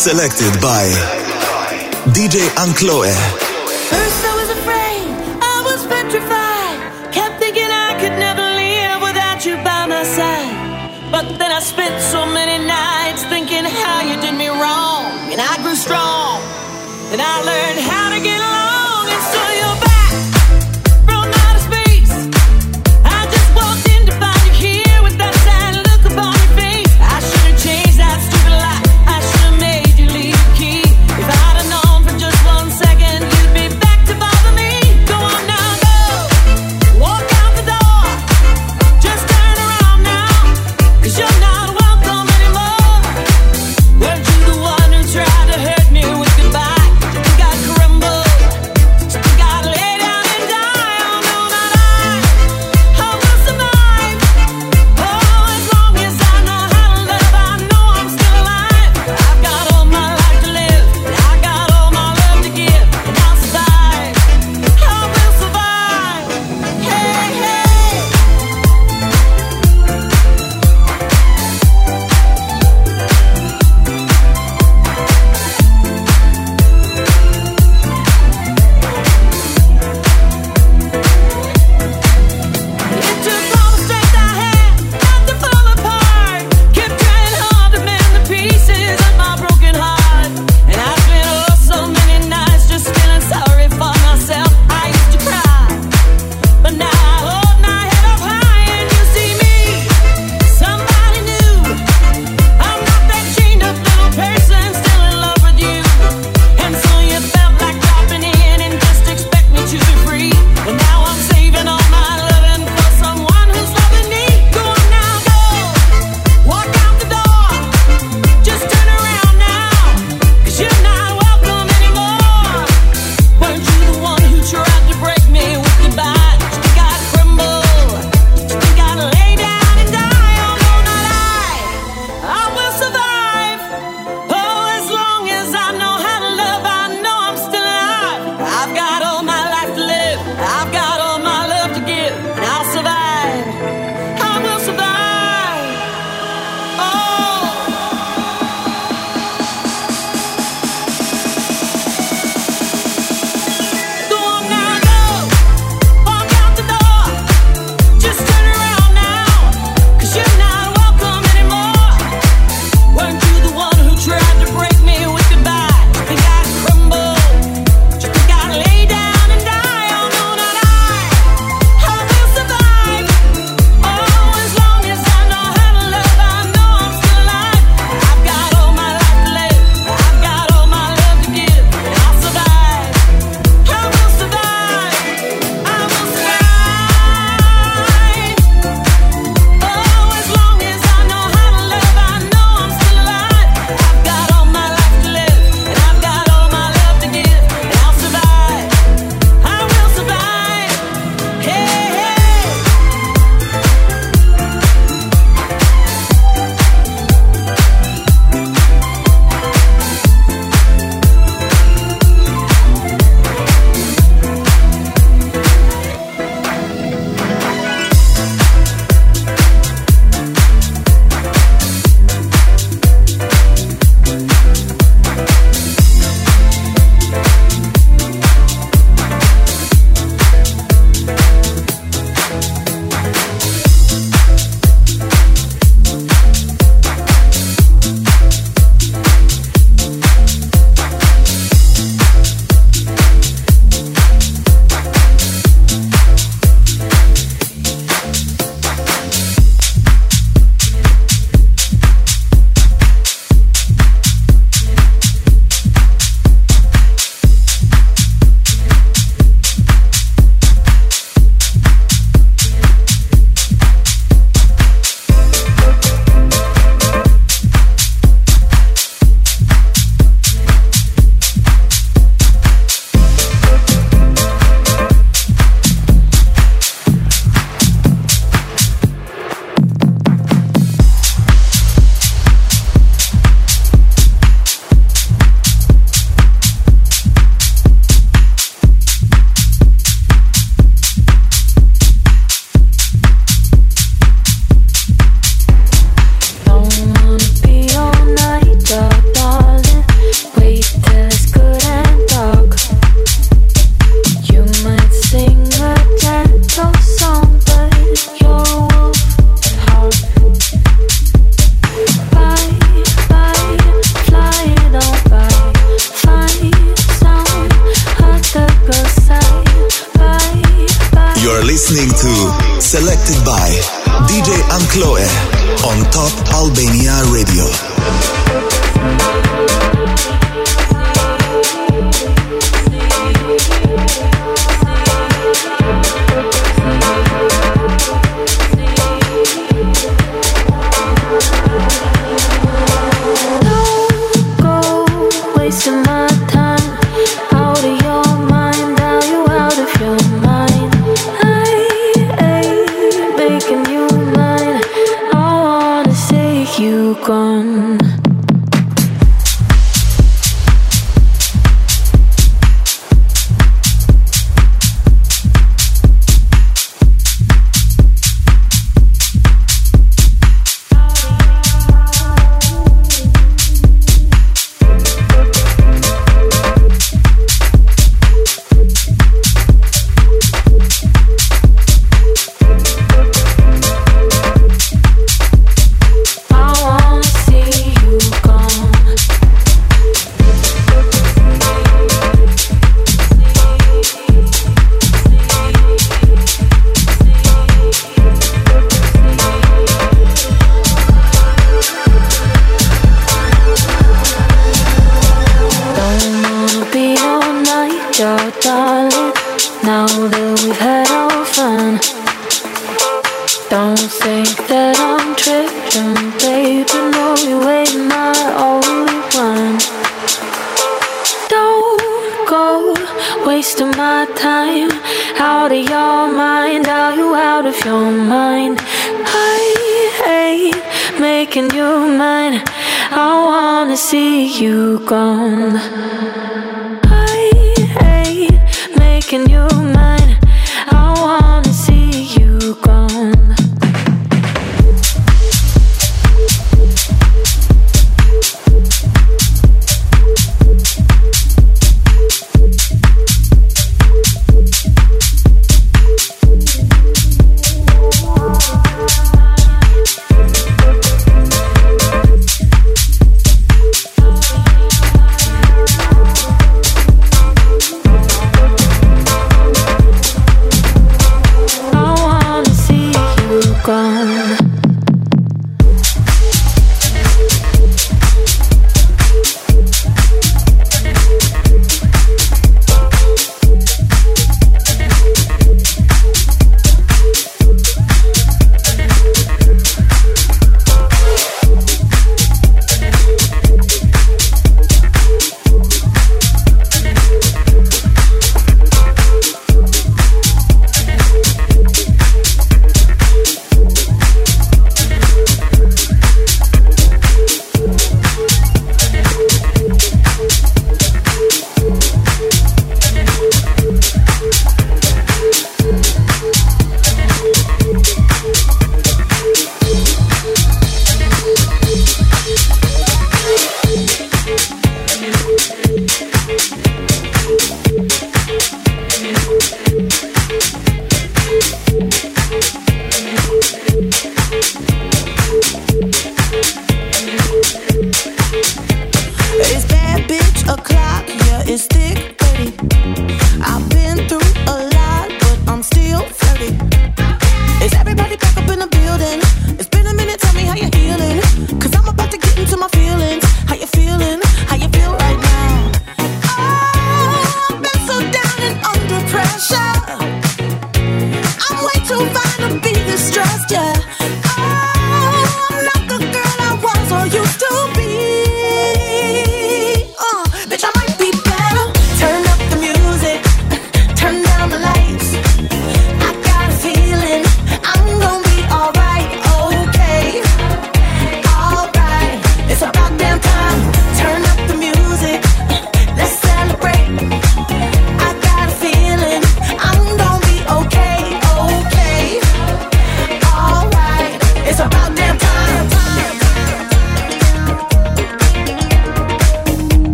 selected by DJ Ankloe.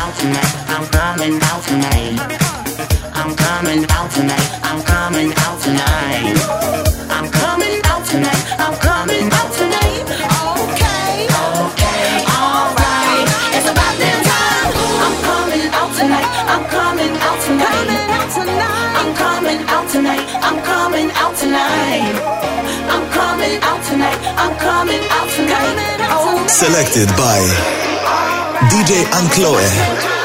out tonight. I'm coming out tonight. I'm coming out tonight. I'm coming out tonight. I'm coming out tonight. I'm coming out tonight. Okay. Okay. All right. It's about damn time. I'm coming out tonight. I'm. Coming out tonight. I'm coming out tonight. I'm coming out tonight. I'm coming out tonight. I'm coming out tonight. Selected by. DJ Ankloe.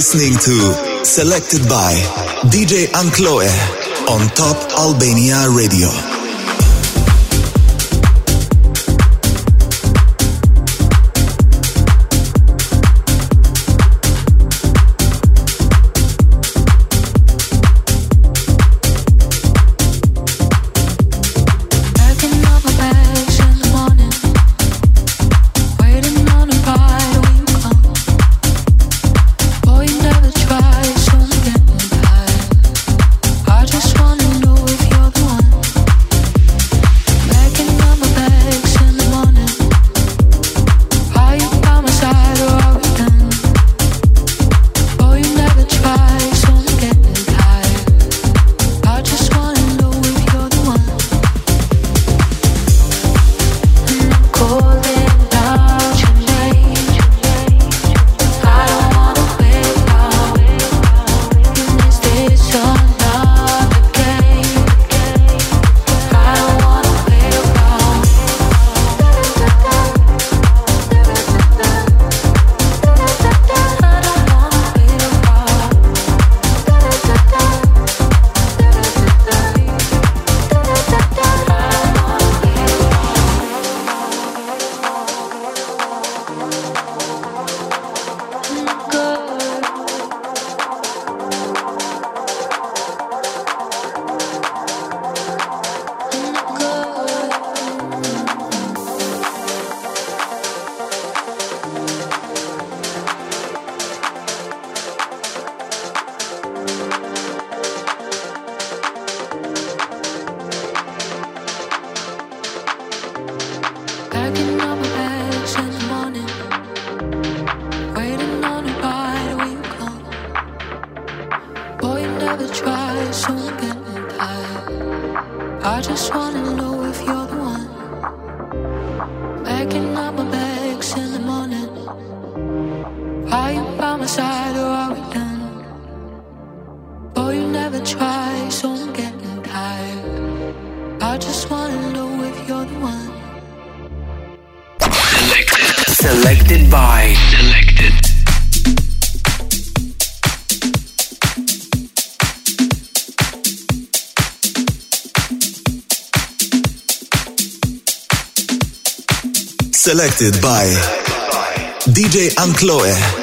Listening to Selected by DJ Ankloe on Top Albania Radio. I just wanna know. Selected by DJ Ankloe.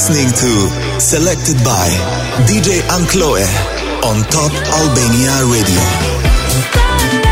Listening to Selected by DJ Ankloe on Top Albania Radio.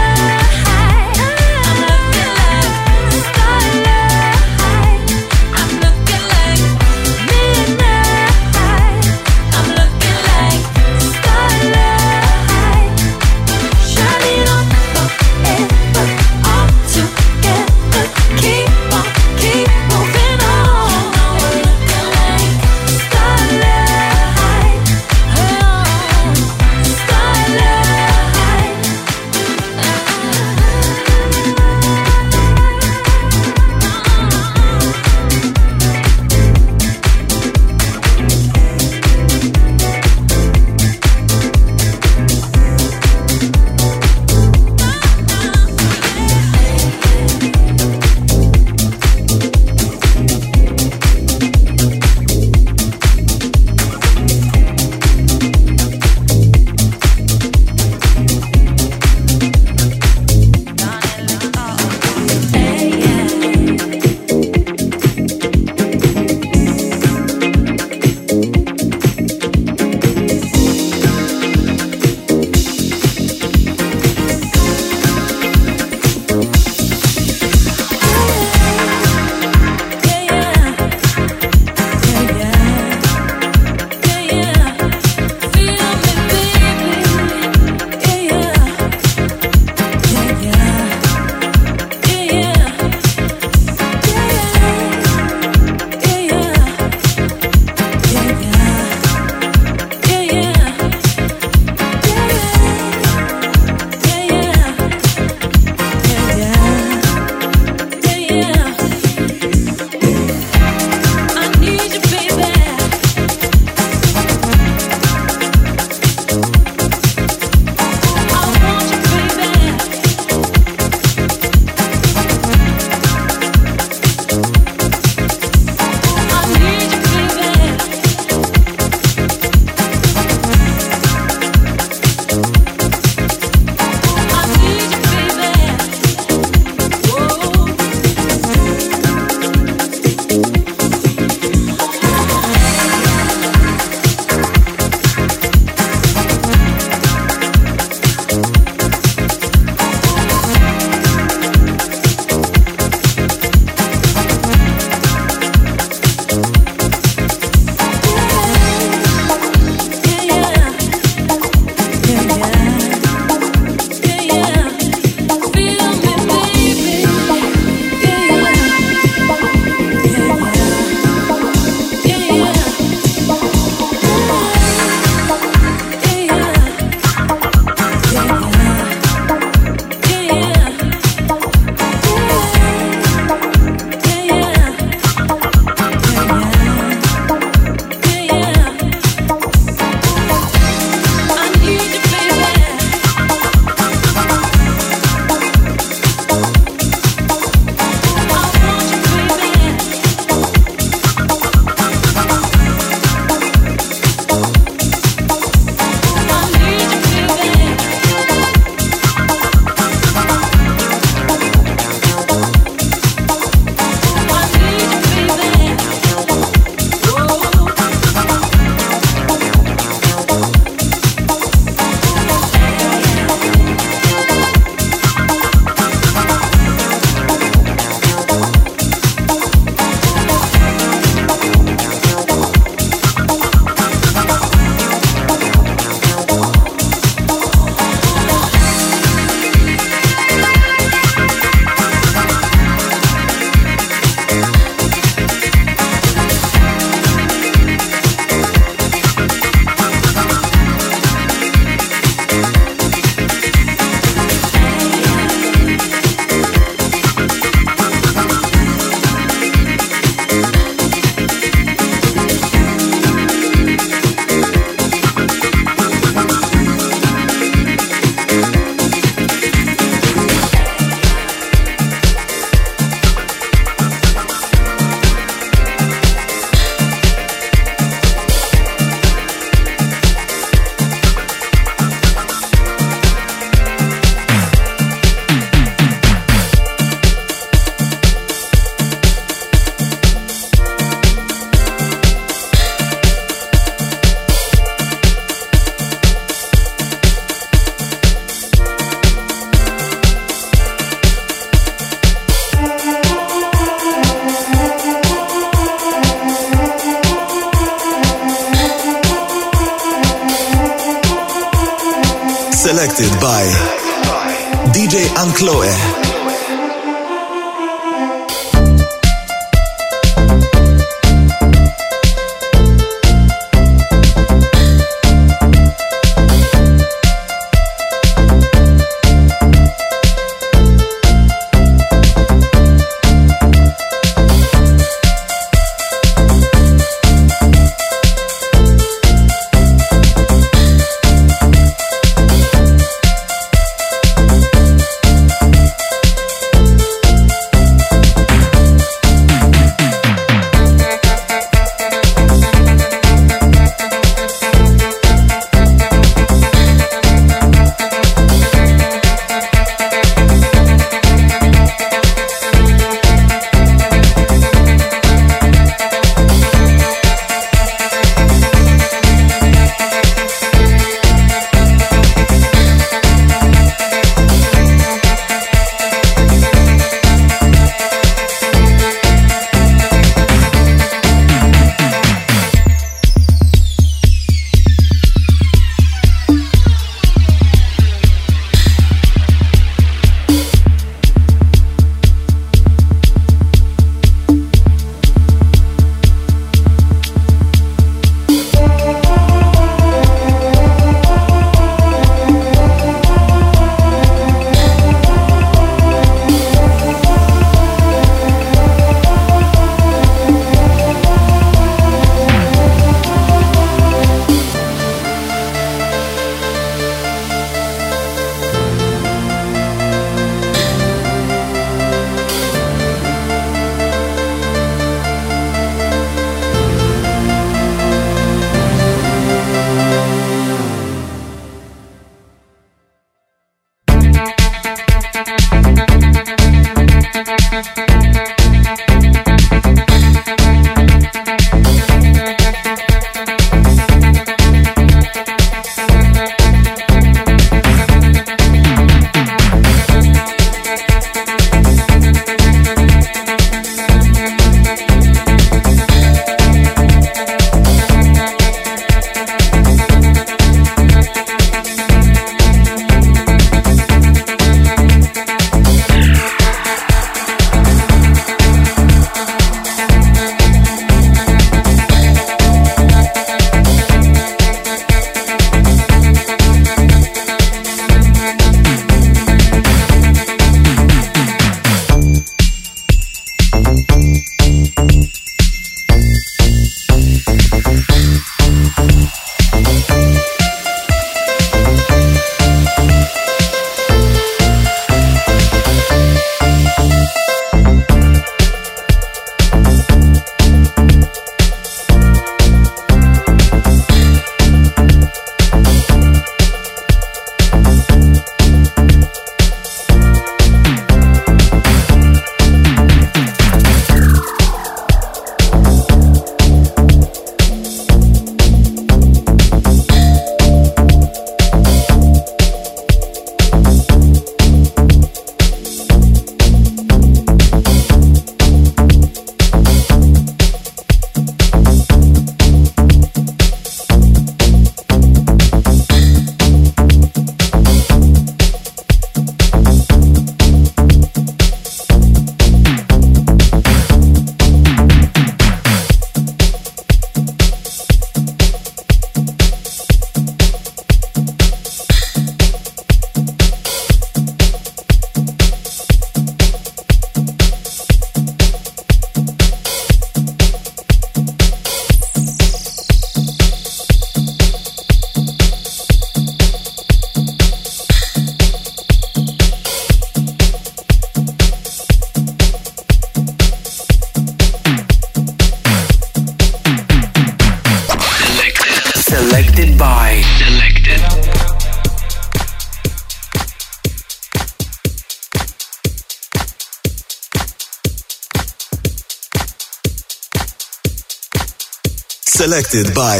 Selected by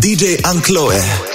DJ Ankloe.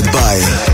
Chloe.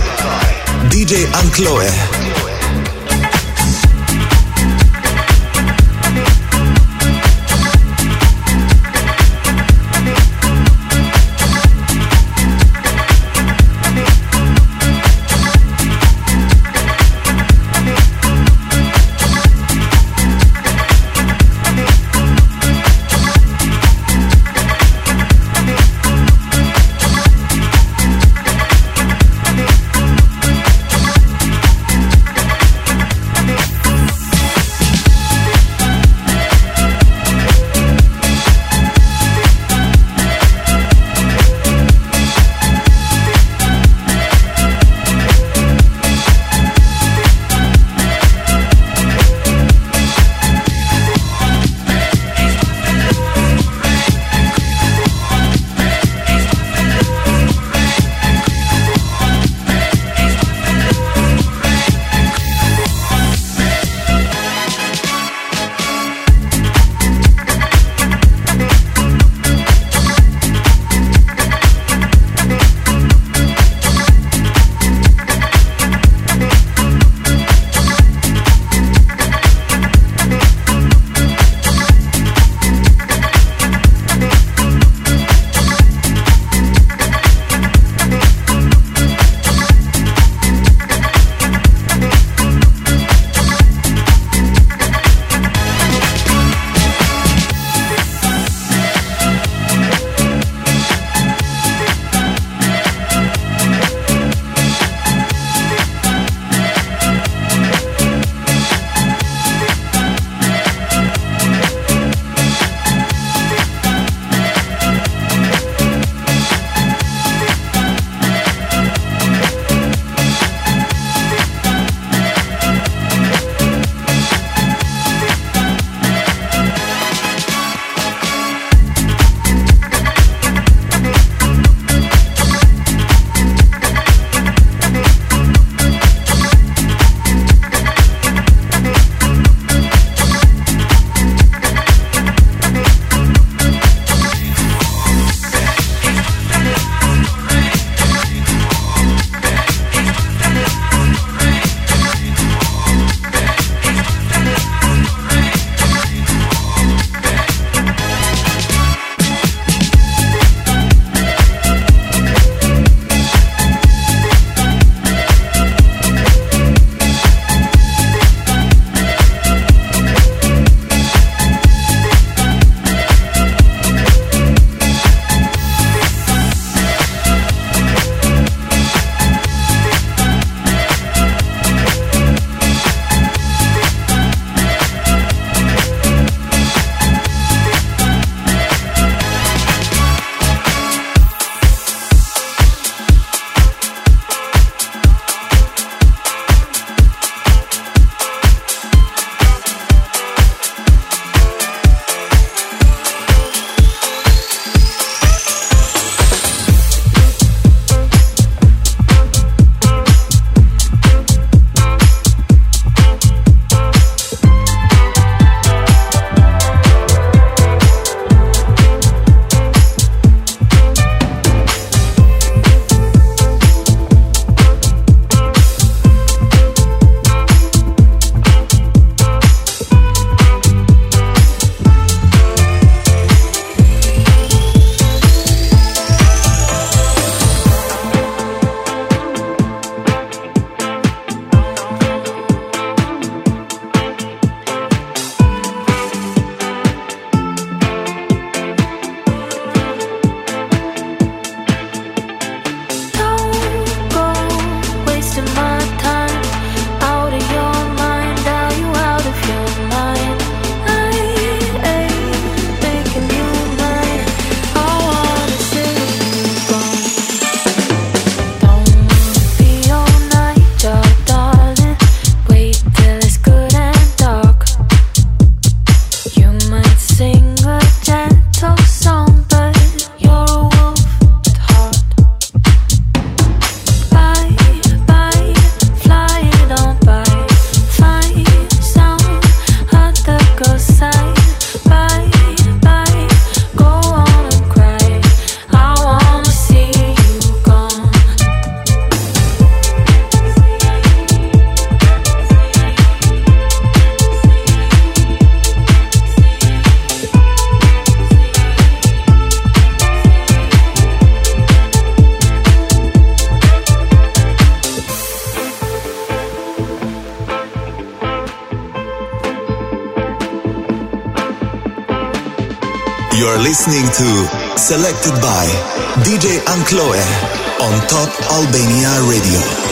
Ankloe on Top Albania Radio.